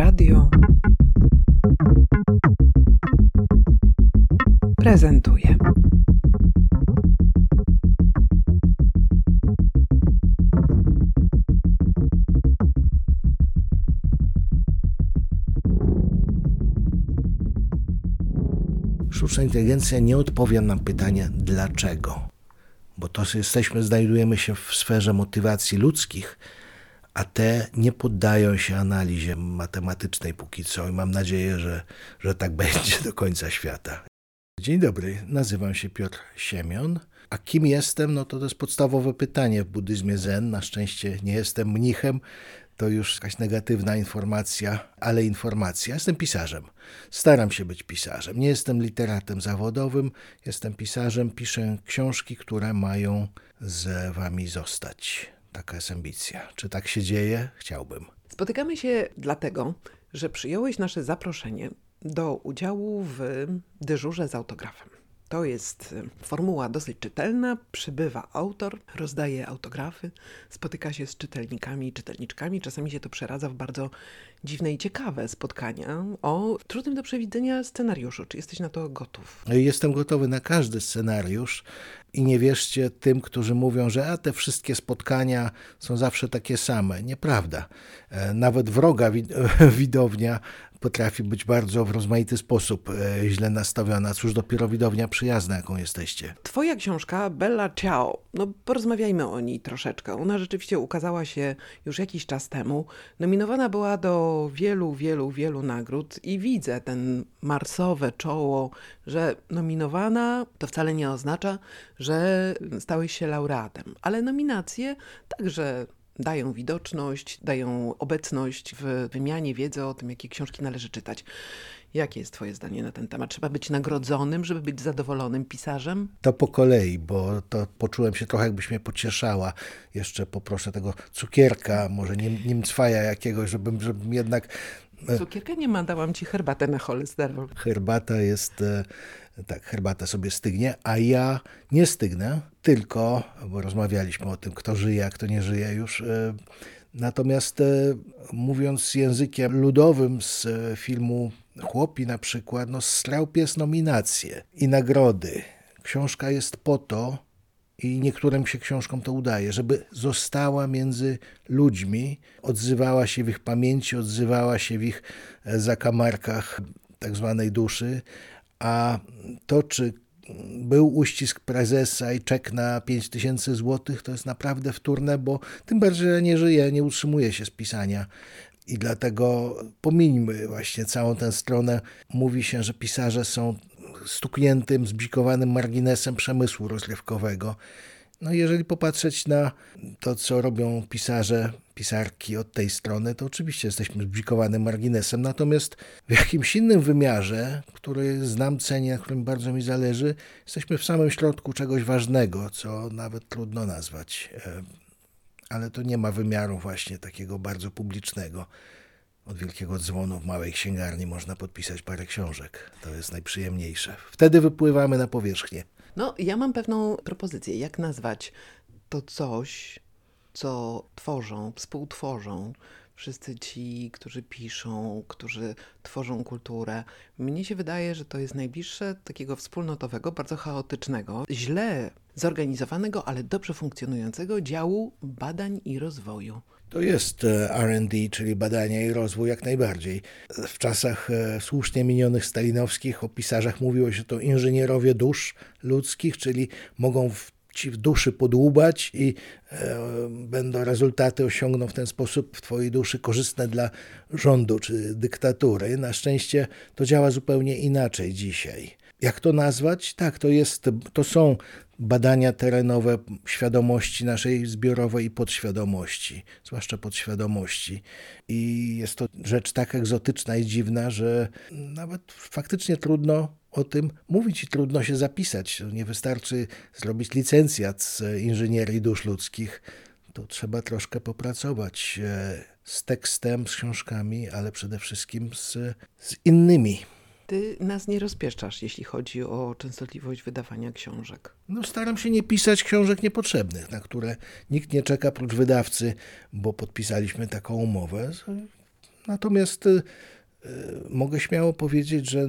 Radio prezentuje. Sztuczna inteligencja nie odpowie na pytanie dlaczego, bo to jesteśmy, znajdujemy się w sferze motywacji ludzkich, a te nie poddają się analizie matematycznej póki co i mam nadzieję, że, że tak będzie do końca świata. Dzień dobry, nazywam się Piotr Siemion. A kim jestem? No to to jest podstawowe pytanie w buddyzmie Zen. Na szczęście nie jestem mnichem, to już jakaś negatywna informacja, ale informacja. Jestem pisarzem. Staram się być pisarzem. Nie jestem literatem zawodowym, jestem pisarzem. Piszę książki, które mają z wami zostać. Taka jest ambicja. Czy tak się dzieje? Chciałbym. Spotykamy się dlatego, że przyjąłeś nasze zaproszenie do udziału w dyżurze z autografem. To jest y, formuła dosyć czytelna. Przybywa autor, rozdaje autografy, spotyka się z czytelnikami i czytelniczkami. Czasami się to przeradza w bardzo dziwne i ciekawe spotkania o trudnym do przewidzenia scenariuszu. Czy jesteś na to gotów? Jestem gotowy na każdy scenariusz i nie wierzcie tym, którzy mówią, że a te wszystkie spotkania są zawsze takie same. Nieprawda. E, nawet wroga widownia potrafi być bardzo w rozmaity sposób e, źle nastawiona. Cóż dopiero widownia przyjazna, jaką jesteście. Twoja książka Bella Ciao, no porozmawiajmy o niej troszeczkę. Ona rzeczywiście ukazała się już jakiś czas temu. Nominowana była do wielu, wielu, wielu nagród i widzę ten marsowe czoło, że nominowana to wcale nie oznacza, że stałeś się laureatem, ale nominacje także dają widoczność, dają obecność w wymianie wiedzy o tym, jakie książki należy czytać. Jakie jest Twoje zdanie na ten temat? Trzeba być nagrodzonym, żeby być zadowolonym pisarzem? To po kolei, bo to poczułem się trochę, jakbyś mnie pocieszała. Jeszcze poproszę tego cukierka, może niemcwaja jakiegoś, żebym, żebym jednak Cukierka nie ma, dałam ci herbatę na cholesterol. Herbata jest e, tak, herbata sobie stygnie, a ja nie stygnę, tylko, bo rozmawialiśmy o tym, kto żyje, a kto nie żyje już. E, natomiast e, mówiąc językiem ludowym z e, filmu Chłopi na przykład, no strał pies nominacje i nagrody. Książka jest po to, i niektórym się książkom to udaje, żeby została między ludźmi, odzywała się w ich pamięci, odzywała się w ich zakamarkach tak zwanej duszy, a to, czy był uścisk prezesa i czek na 5 tysięcy złotych, to jest naprawdę wtórne, bo tym bardziej, że nie żyje, nie utrzymuje się z pisania. I dlatego pomińmy właśnie całą tę stronę. Mówi się, że pisarze są stukniętym, zbzikowanym marginesem przemysłu rozrywkowego. No jeżeli popatrzeć na to, co robią pisarze, pisarki od tej strony, to oczywiście jesteśmy zbzikowanym marginesem. Natomiast w jakimś innym wymiarze, który znam, cenię, na którym bardzo mi zależy, jesteśmy w samym środku czegoś ważnego, co nawet trudno nazwać. E, ale to nie ma wymiaru właśnie takiego bardzo publicznego. Od wielkiego dzwonu w małej księgarni można podpisać parę książek. To jest najprzyjemniejsze. Wtedy wypływamy na powierzchnię. No, ja mam pewną propozycję, jak nazwać to coś, co tworzą, współtworzą wszyscy ci, którzy piszą, którzy tworzą kulturę. Mnie się wydaje, że to jest najbliższe takiego wspólnotowego, bardzo chaotycznego, źle zorganizowanego, ale dobrze funkcjonującego działu badań i rozwoju. To jest e, RD, czyli badania i rozwój, jak najbardziej. W czasach e, słusznie minionych stalinowskich o pisarzach mówiło się to inżynierowie dusz ludzkich, czyli mogą w ci w duszy podłubać i e, będą rezultaty osiągną w ten sposób w twojej duszy korzystne dla rządu czy dyktatury. Na szczęście to działa zupełnie inaczej dzisiaj. Jak to nazwać? Tak, to, jest, to są badania terenowe świadomości naszej zbiorowej i podświadomości, zwłaszcza podświadomości. I jest to rzecz tak egzotyczna i dziwna, że nawet faktycznie trudno o tym mówić i trudno się zapisać. Nie wystarczy zrobić licencjat z inżynierii dusz ludzkich. To trzeba troszkę popracować e, z tekstem, z książkami, ale przede wszystkim z, z innymi. Ty nas nie rozpieszczasz, jeśli chodzi o częstotliwość wydawania książek. No, staram się nie pisać książek niepotrzebnych, na które nikt nie czeka prócz wydawcy, bo podpisaliśmy taką umowę. Natomiast y, mogę śmiało powiedzieć, że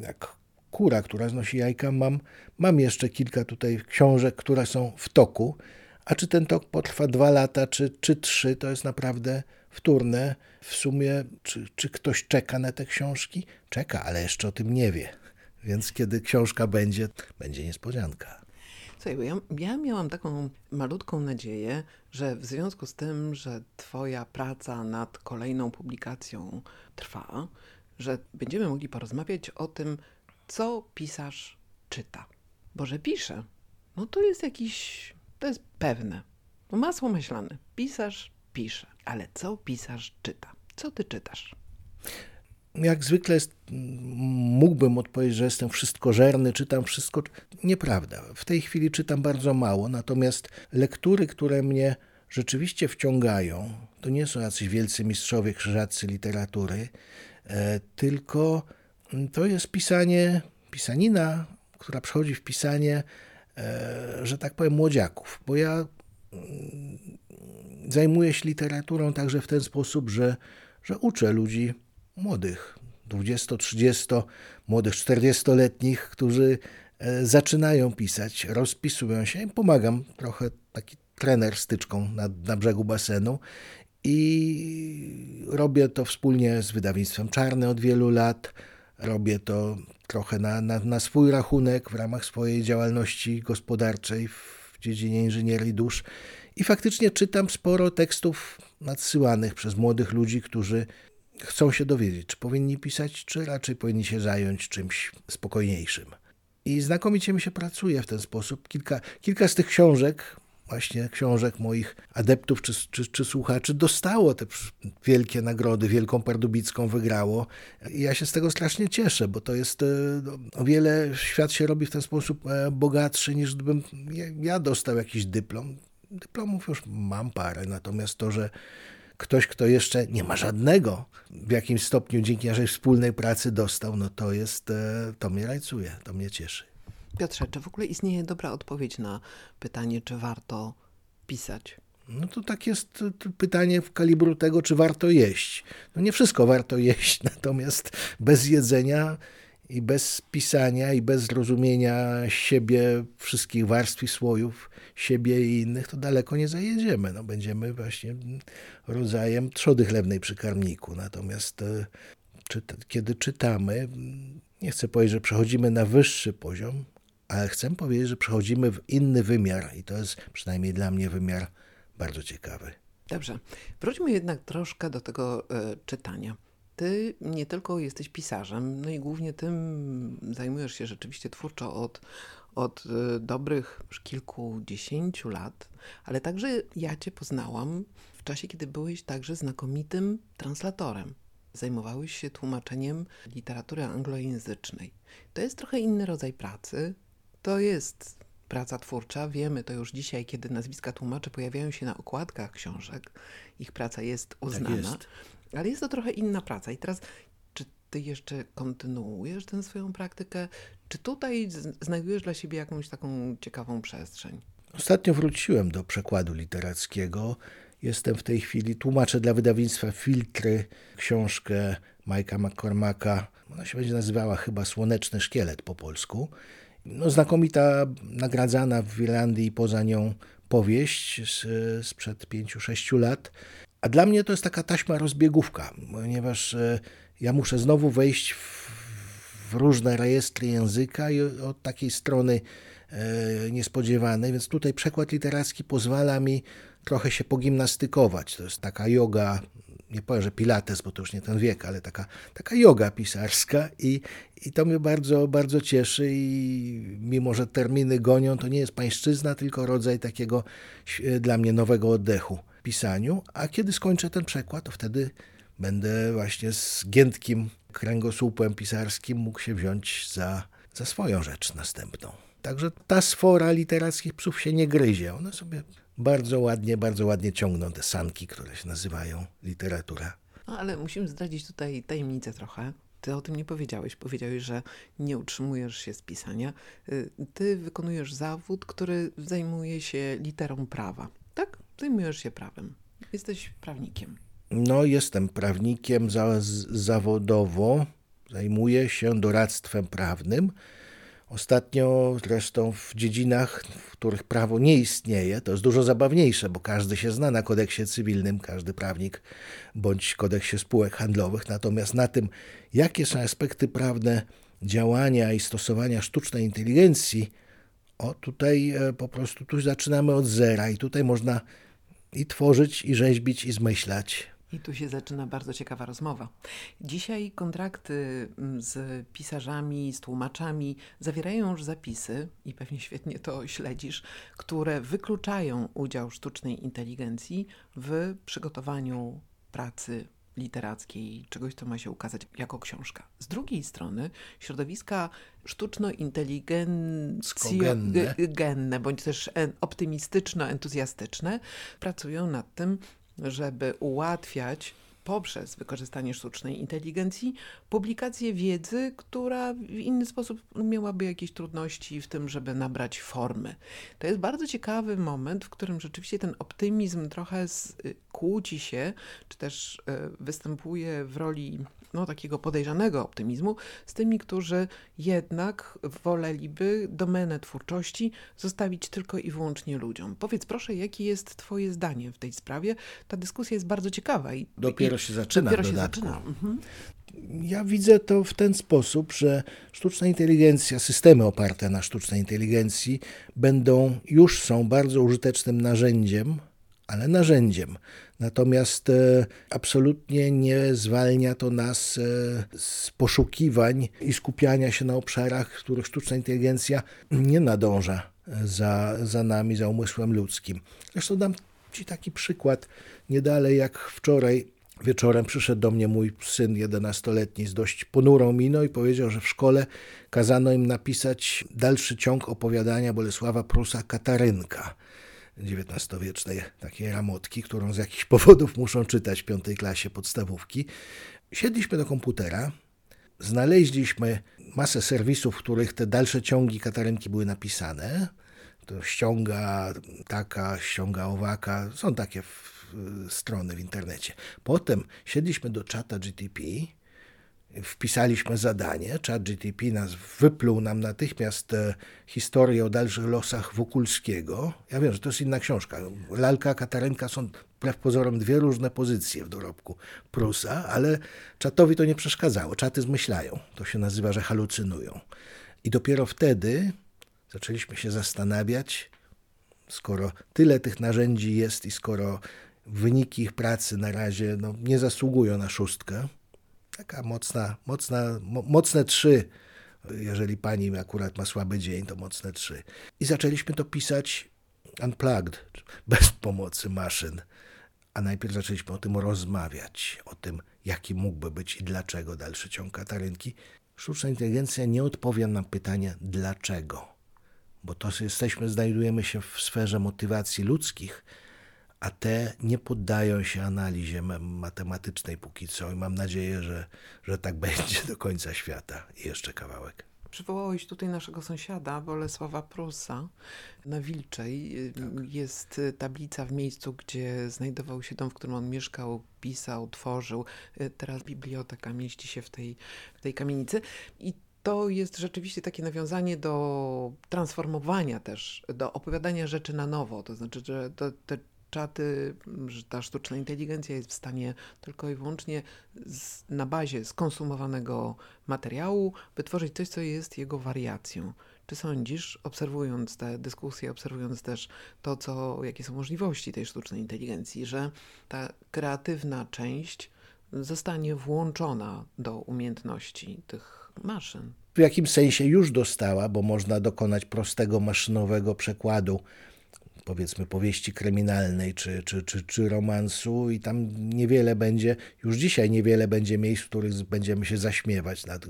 jak kura, która znosi jajka, mam, mam jeszcze kilka tutaj książek, które są w toku. A czy ten tok potrwa dwa lata, czy, czy trzy, to jest naprawdę wtórne. W sumie, czy, czy ktoś czeka na te książki? Czeka, ale jeszcze o tym nie wie. Więc kiedy książka będzie, będzie niespodzianka. Słuchaj, ja, ja miałam taką malutką nadzieję, że w związku z tym, że Twoja praca nad kolejną publikacją trwa, że będziemy mogli porozmawiać o tym, co pisarz czyta. Bo że pisze, no to jest jakiś, to jest pewne. No masło myślane. Pisarz pisze. Ale co pisarz czyta? Co ty czytasz? Jak zwykle jest, mógłbym odpowiedzieć, że jestem wszystkożerny, czytam wszystko. Nieprawda. W tej chwili czytam bardzo mało, natomiast lektury, które mnie rzeczywiście wciągają, to nie są jacyś wielcy mistrzowie krzyżacy literatury, e, tylko to jest pisanie, pisanina, która przechodzi w pisanie, e, że tak powiem, młodziaków. Bo ja zajmuję się literaturą także w ten sposób, że, że uczę ludzi młodych, 20-30, młodych 40-letnich, którzy e, zaczynają pisać, rozpisują się i pomagam trochę taki trener styczką na, na brzegu basenu i robię to wspólnie z wydawnictwem Czarne od wielu lat. Robię to trochę na, na, na swój rachunek w ramach swojej działalności gospodarczej w dziedzinie inżynierii dusz. I faktycznie czytam sporo tekstów nadsyłanych przez młodych ludzi, którzy chcą się dowiedzieć, czy powinni pisać, czy raczej powinni się zająć czymś spokojniejszym. I znakomicie mi się pracuje w ten sposób. Kilka, kilka z tych książek właśnie książek moich adeptów czy, czy, czy, słuchaczy dostało te wielkie nagrody, Wielką Pardubicką wygrało. I ja się z tego strasznie cieszę, bo to jest e, no, o wiele, świat się robi w ten sposób e, bogatszy niż gdybym ja dostał jakiś dyplom. Dyplomów już mam parę, natomiast to, że ktoś, kto jeszcze nie ma żadnego w jakimś stopniu dzięki naszej wspólnej pracy dostał, no to jest, e, to mnie rajcuje, to mnie cieszy. Piotrze, czy w ogóle istnieje dobra odpowiedź na pytanie, czy warto pisać? No to tak jest pytanie w kalibru tego, czy warto jeść. No nie wszystko warto jeść, natomiast bez jedzenia i bez pisania i bez zrozumienia siebie, wszystkich warstw i słojów siebie i innych, to daleko nie zajedziemy. No, będziemy właśnie rodzajem trzody chlewnej przy karmniku. Natomiast e, czy, kiedy czytamy, nie chcę powiedzieć, że przechodzimy na wyższy poziom, ale chcę powiedzieć, że przechodzimy w inny wymiar i to jest przynajmniej dla mnie wymiar bardzo ciekawy. Dobrze. Wróćmy jednak troszkę do tego y, czytania. Ty nie tylko jesteś pisarzem, no i głównie tym zajmujesz się rzeczywiście twórczo od, od y, dobrych już kilkudziesięciu lat, ale także ja Cię poznałam w czasie, kiedy byłeś także znakomitym translatorem. Zajmowałeś się tłumaczeniem literatury anglojęzycznej. To jest trochę inny rodzaj pracy, to jest praca twórcza. Wiemy to już dzisiaj, kiedy nazwiska tłumaczy pojawiają się na okładkach książek. Ich praca jest tak uznana. Tak jest. Ale jest to trochę inna praca. I teraz, czy ty jeszcze kontynuujesz tę swoją praktykę? Czy tutaj znajdujesz dla siebie jakąś taką ciekawą przestrzeń? Ostatnio wróciłem do przekładu literackiego. Jestem w tej chwili, tłumaczę dla wydawnictwa Filtry książkę Majka McCormacka. Ona się będzie nazywała chyba Słoneczny Szkielet po polsku no, znakomita, nagradzana w Irlandii i poza nią powieść z, sprzed pięciu, sześciu lat. A dla mnie to jest taka taśma rozbiegówka, ponieważ e, ja muszę znowu wejść w, w różne rejestry języka i od takiej strony e, niespodziewanej, więc tutaj przekład literacki pozwala mi trochę się pogimnastykować. To jest taka yoga nie powiem, że pilates, bo to już nie ten wiek, ale taka, taka yoga pisarska i, i to mnie bardzo, bardzo cieszy i mimo, że terminy gonią, to nie jest pańszczyzna, tylko rodzaj takiego dla mnie nowego oddechu pisaniu, a kiedy skończę ten przekład, to wtedy będę właśnie z giętkim kręgosłupem pisarskim mógł się wziąć za, za swoją rzecz następną. Także ta sfora literackich psów się nie gryzie. One sobie bardzo ładnie, bardzo ładnie ciągną te sanki, które się nazywają literatura. No, ale musimy zdradzić tutaj tajemnicę trochę. Ty o tym nie powiedziałeś. Powiedziałeś, że nie utrzymujesz się z pisania. Y, ty wykonujesz zawód, który zajmuje się literą prawa. Tak? Zajmujesz się prawem. Jesteś prawnikiem. No, jestem prawnikiem za, zawodowo, zajmuję się doradztwem prawnym. Ostatnio zresztą w dziedzinach, w których prawo nie istnieje, to jest dużo zabawniejsze, bo każdy się zna na kodeksie cywilnym, każdy prawnik bądź kodeksie spółek handlowych. Natomiast na tym, jakie są aspekty prawne działania i stosowania sztucznej inteligencji, o tutaj e, po prostu tu zaczynamy od zera i tutaj można i tworzyć, i rzeźbić, i zmyślać. I tu się zaczyna bardzo ciekawa rozmowa. Dzisiaj kontrakty mm, z pisarzami, z tłumaczami zawierają już zapisy, i pewnie świetnie to śledzisz, które wykluczają udział sztucznej inteligencji w przygotowaniu pracy literackiej, czegoś, co ma się ukazać jako książka. Z drugiej strony środowiska sztuczno-inteligencjogenne, bądź też optymistyczno-entuzjastyczne pracują nad tym, żeby ułatwiać poprzez wykorzystanie sztucznej inteligencji publikację wiedzy, która w inny sposób miałaby jakieś trudności w tym, żeby nabrać formy. To jest bardzo ciekawy moment, w którym rzeczywiście ten optymizm trochę kłóci się, czy też y, występuje w roli no, takiego podejrzanego optymizmu z tymi, którzy jednak woleliby domenę twórczości zostawić tylko i wyłącznie ludziom. Powiedz proszę, jakie jest Twoje zdanie w tej sprawie? Ta dyskusja jest bardzo ciekawa. I, dopiero i, się zaczyna. Dopiero się zaczyna. Mhm. Ja widzę to w ten sposób, że sztuczna inteligencja, systemy oparte na sztucznej inteligencji będą, już są bardzo użytecznym narzędziem, ale narzędziem. Natomiast e, absolutnie nie zwalnia to nas e, z poszukiwań i skupiania się na obszarach, w których sztuczna inteligencja nie nadąża za, za nami, za umysłem ludzkim. Zresztą dam Ci taki przykład. Nie dalej jak wczoraj wieczorem przyszedł do mnie mój syn 11-letni z dość ponurą miną i powiedział, że w szkole kazano im napisać dalszy ciąg opowiadania Bolesława Prusa Katarynka. XIX-wiecznej takiej ramotki, którą z jakichś powodów muszą czytać w piątej klasie podstawówki. Siedliśmy do komputera, znaleźliśmy masę serwisów, w których te dalsze ciągi Katarynki były napisane. To ściąga taka, ściąga owaka, są takie strony w internecie. Potem siedliśmy do czata GTP wpisaliśmy zadanie, ChatGTP nas wypluł nam natychmiast e, historię o dalszych losach Wokulskiego. Ja wiem, że to jest inna książka. Lalka, Katarynka są wbrew pozorom dwie różne pozycje w dorobku Prusa, ale czatowi to nie przeszkadzało. Czaty zmyślają. To się nazywa, że halucynują. I dopiero wtedy zaczęliśmy się zastanawiać, skoro tyle tych narzędzi jest i skoro wyniki ich pracy na razie no, nie zasługują na szóstkę, taka mocna, mocna, mo, mocne trzy. Jeżeli pani akurat ma słaby dzień, to mocne trzy. I zaczęliśmy to pisać unplugged, bez pomocy maszyn. A najpierw zaczęliśmy o tym rozmawiać, o tym, jaki mógłby być i dlaczego dalszy ciąg Katarynki. Sztuczna inteligencja nie odpowie na pytanie dlaczego, bo to jesteśmy, znajdujemy się w sferze motywacji ludzkich, a te nie poddają się analizie matematycznej póki co i mam nadzieję, że, że tak będzie do końca świata. I jeszcze kawałek. Przywołałeś tutaj naszego sąsiada, Bolesława Prusa. Na Wilczej tak. jest tablica w miejscu, gdzie znajdował się dom, w którym on mieszkał, pisał, tworzył. Teraz biblioteka mieści się w tej, w tej kamienicy. I to jest rzeczywiście takie nawiązanie do transformowania też, do opowiadania rzeczy na nowo. To znaczy, że te, te czaty, że ta sztuczna inteligencja jest w stanie tylko i wyłącznie z, na bazie skonsumowanego materiału wytworzyć coś, co jest jego wariacją. Czy sądzisz, obserwując te dyskusje, obserwując też to, co, jakie są możliwości tej sztucznej inteligencji, że ta kreatywna część zostanie włączona do umiejętności tych maszyn? W jakimś sensie już dostała, bo można dokonać prostego maszynowego przekładu powiedzmy powieści kryminalnej czy, czy, czy, czy romansu i tam niewiele będzie, już dzisiaj niewiele będzie miejsc, w których będziemy się zaśmiewać nad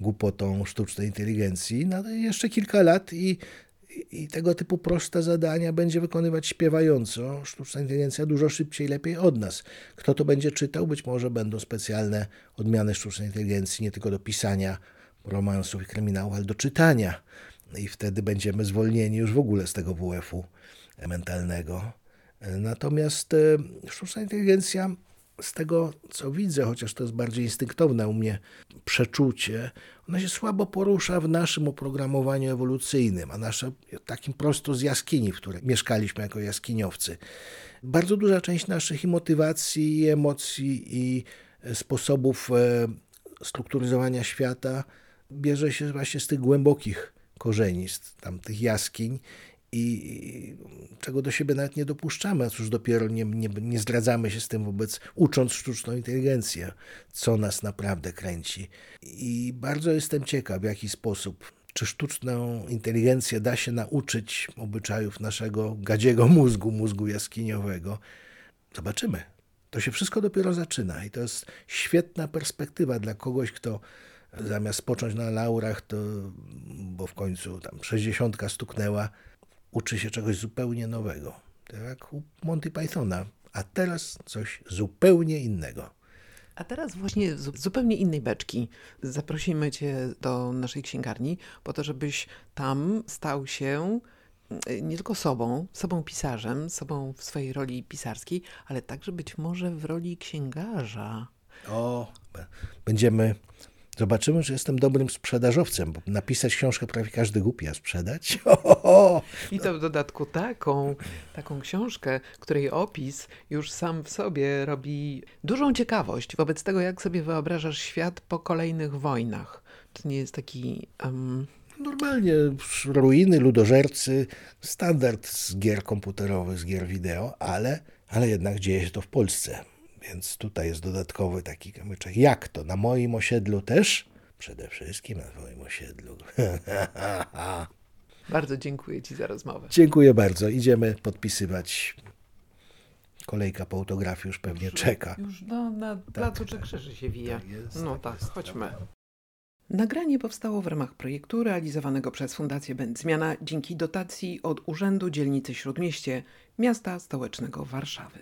głupotą sztucznej inteligencji. No, jeszcze kilka lat i, i tego typu proste zadania będzie wykonywać śpiewająco sztuczna inteligencja dużo szybciej, lepiej od nas. Kto to będzie czytał? Być może będą specjalne odmiany sztucznej inteligencji, nie tylko do pisania romansów i kryminałów, ale do czytania. I wtedy będziemy zwolnieni już w ogóle z tego WF-u mentalnego. Natomiast e, sztuczna inteligencja z tego, co widzę, chociaż to jest bardziej instynktowne u mnie przeczucie, ona się słabo porusza w naszym oprogramowaniu ewolucyjnym, a nasze takim prosto z jaskini, w której mieszkaliśmy jako jaskiniowcy. Bardzo duża część naszych i motywacji, i emocji, i sposobów e, strukturyzowania świata bierze się właśnie z tych głębokich korzeni, z tamtych jaskiń i czego do siebie nawet nie dopuszczamy, a cóż dopiero nie, nie, nie zdradzamy się z tym wobec, ucząc sztuczną inteligencję, co nas naprawdę kręci. I bardzo jestem ciekaw, w jaki sposób, czy sztuczną inteligencję da się nauczyć obyczajów naszego gadziego mózgu, mózgu jaskiniowego. Zobaczymy. To się wszystko dopiero zaczyna i to jest świetna perspektywa dla kogoś, kto zamiast począć na laurach, to, bo w końcu tam 60 stuknęła, uczy się czegoś zupełnie nowego. Tak jak u Monty Pythona. A teraz coś zupełnie innego. A teraz właśnie z zupełnie innej beczki zaprosimy Cię do naszej księgarni, po to, żebyś tam stał się mm, nie tylko sobą, sobą pisarzem, sobą w swojej roli pisarskiej, ale także być może w roli księgarza. O, będziemy Zobaczymy, że jestem dobrym sprzedażowcem, bo napisać książkę prawie każdy głupi, a sprzedać? I to w dodatku taką, taką książkę, której opis już sam w sobie robi dużą ciekawość wobec tego, jak sobie wyobrażasz świat po kolejnych wojnach. To nie jest taki... Um... Normalnie ruiny, ludożercy, standard z gier komputerowych, z gier wideo, ale, ale jednak dzieje się to w Polsce. Więc tutaj jest dodatkowy taki kamyczek. Jak to? Na moim osiedlu też? Przede wszystkim na twoim osiedlu. bardzo dziękuję Ci za rozmowę. Dziękuję bardzo. Idziemy podpisywać. Kolejka po autografii już pewnie czeka. Już no, na tak, placu tak, krzyży się wija. Tak jest, no tak, tak chodźmy. Nagranie powstało w ramach projektu realizowanego przez Fundację Będzmiana dzięki dotacji od Urzędu Dzielnicy Śródmieście Miasta Stołecznego Warszawy.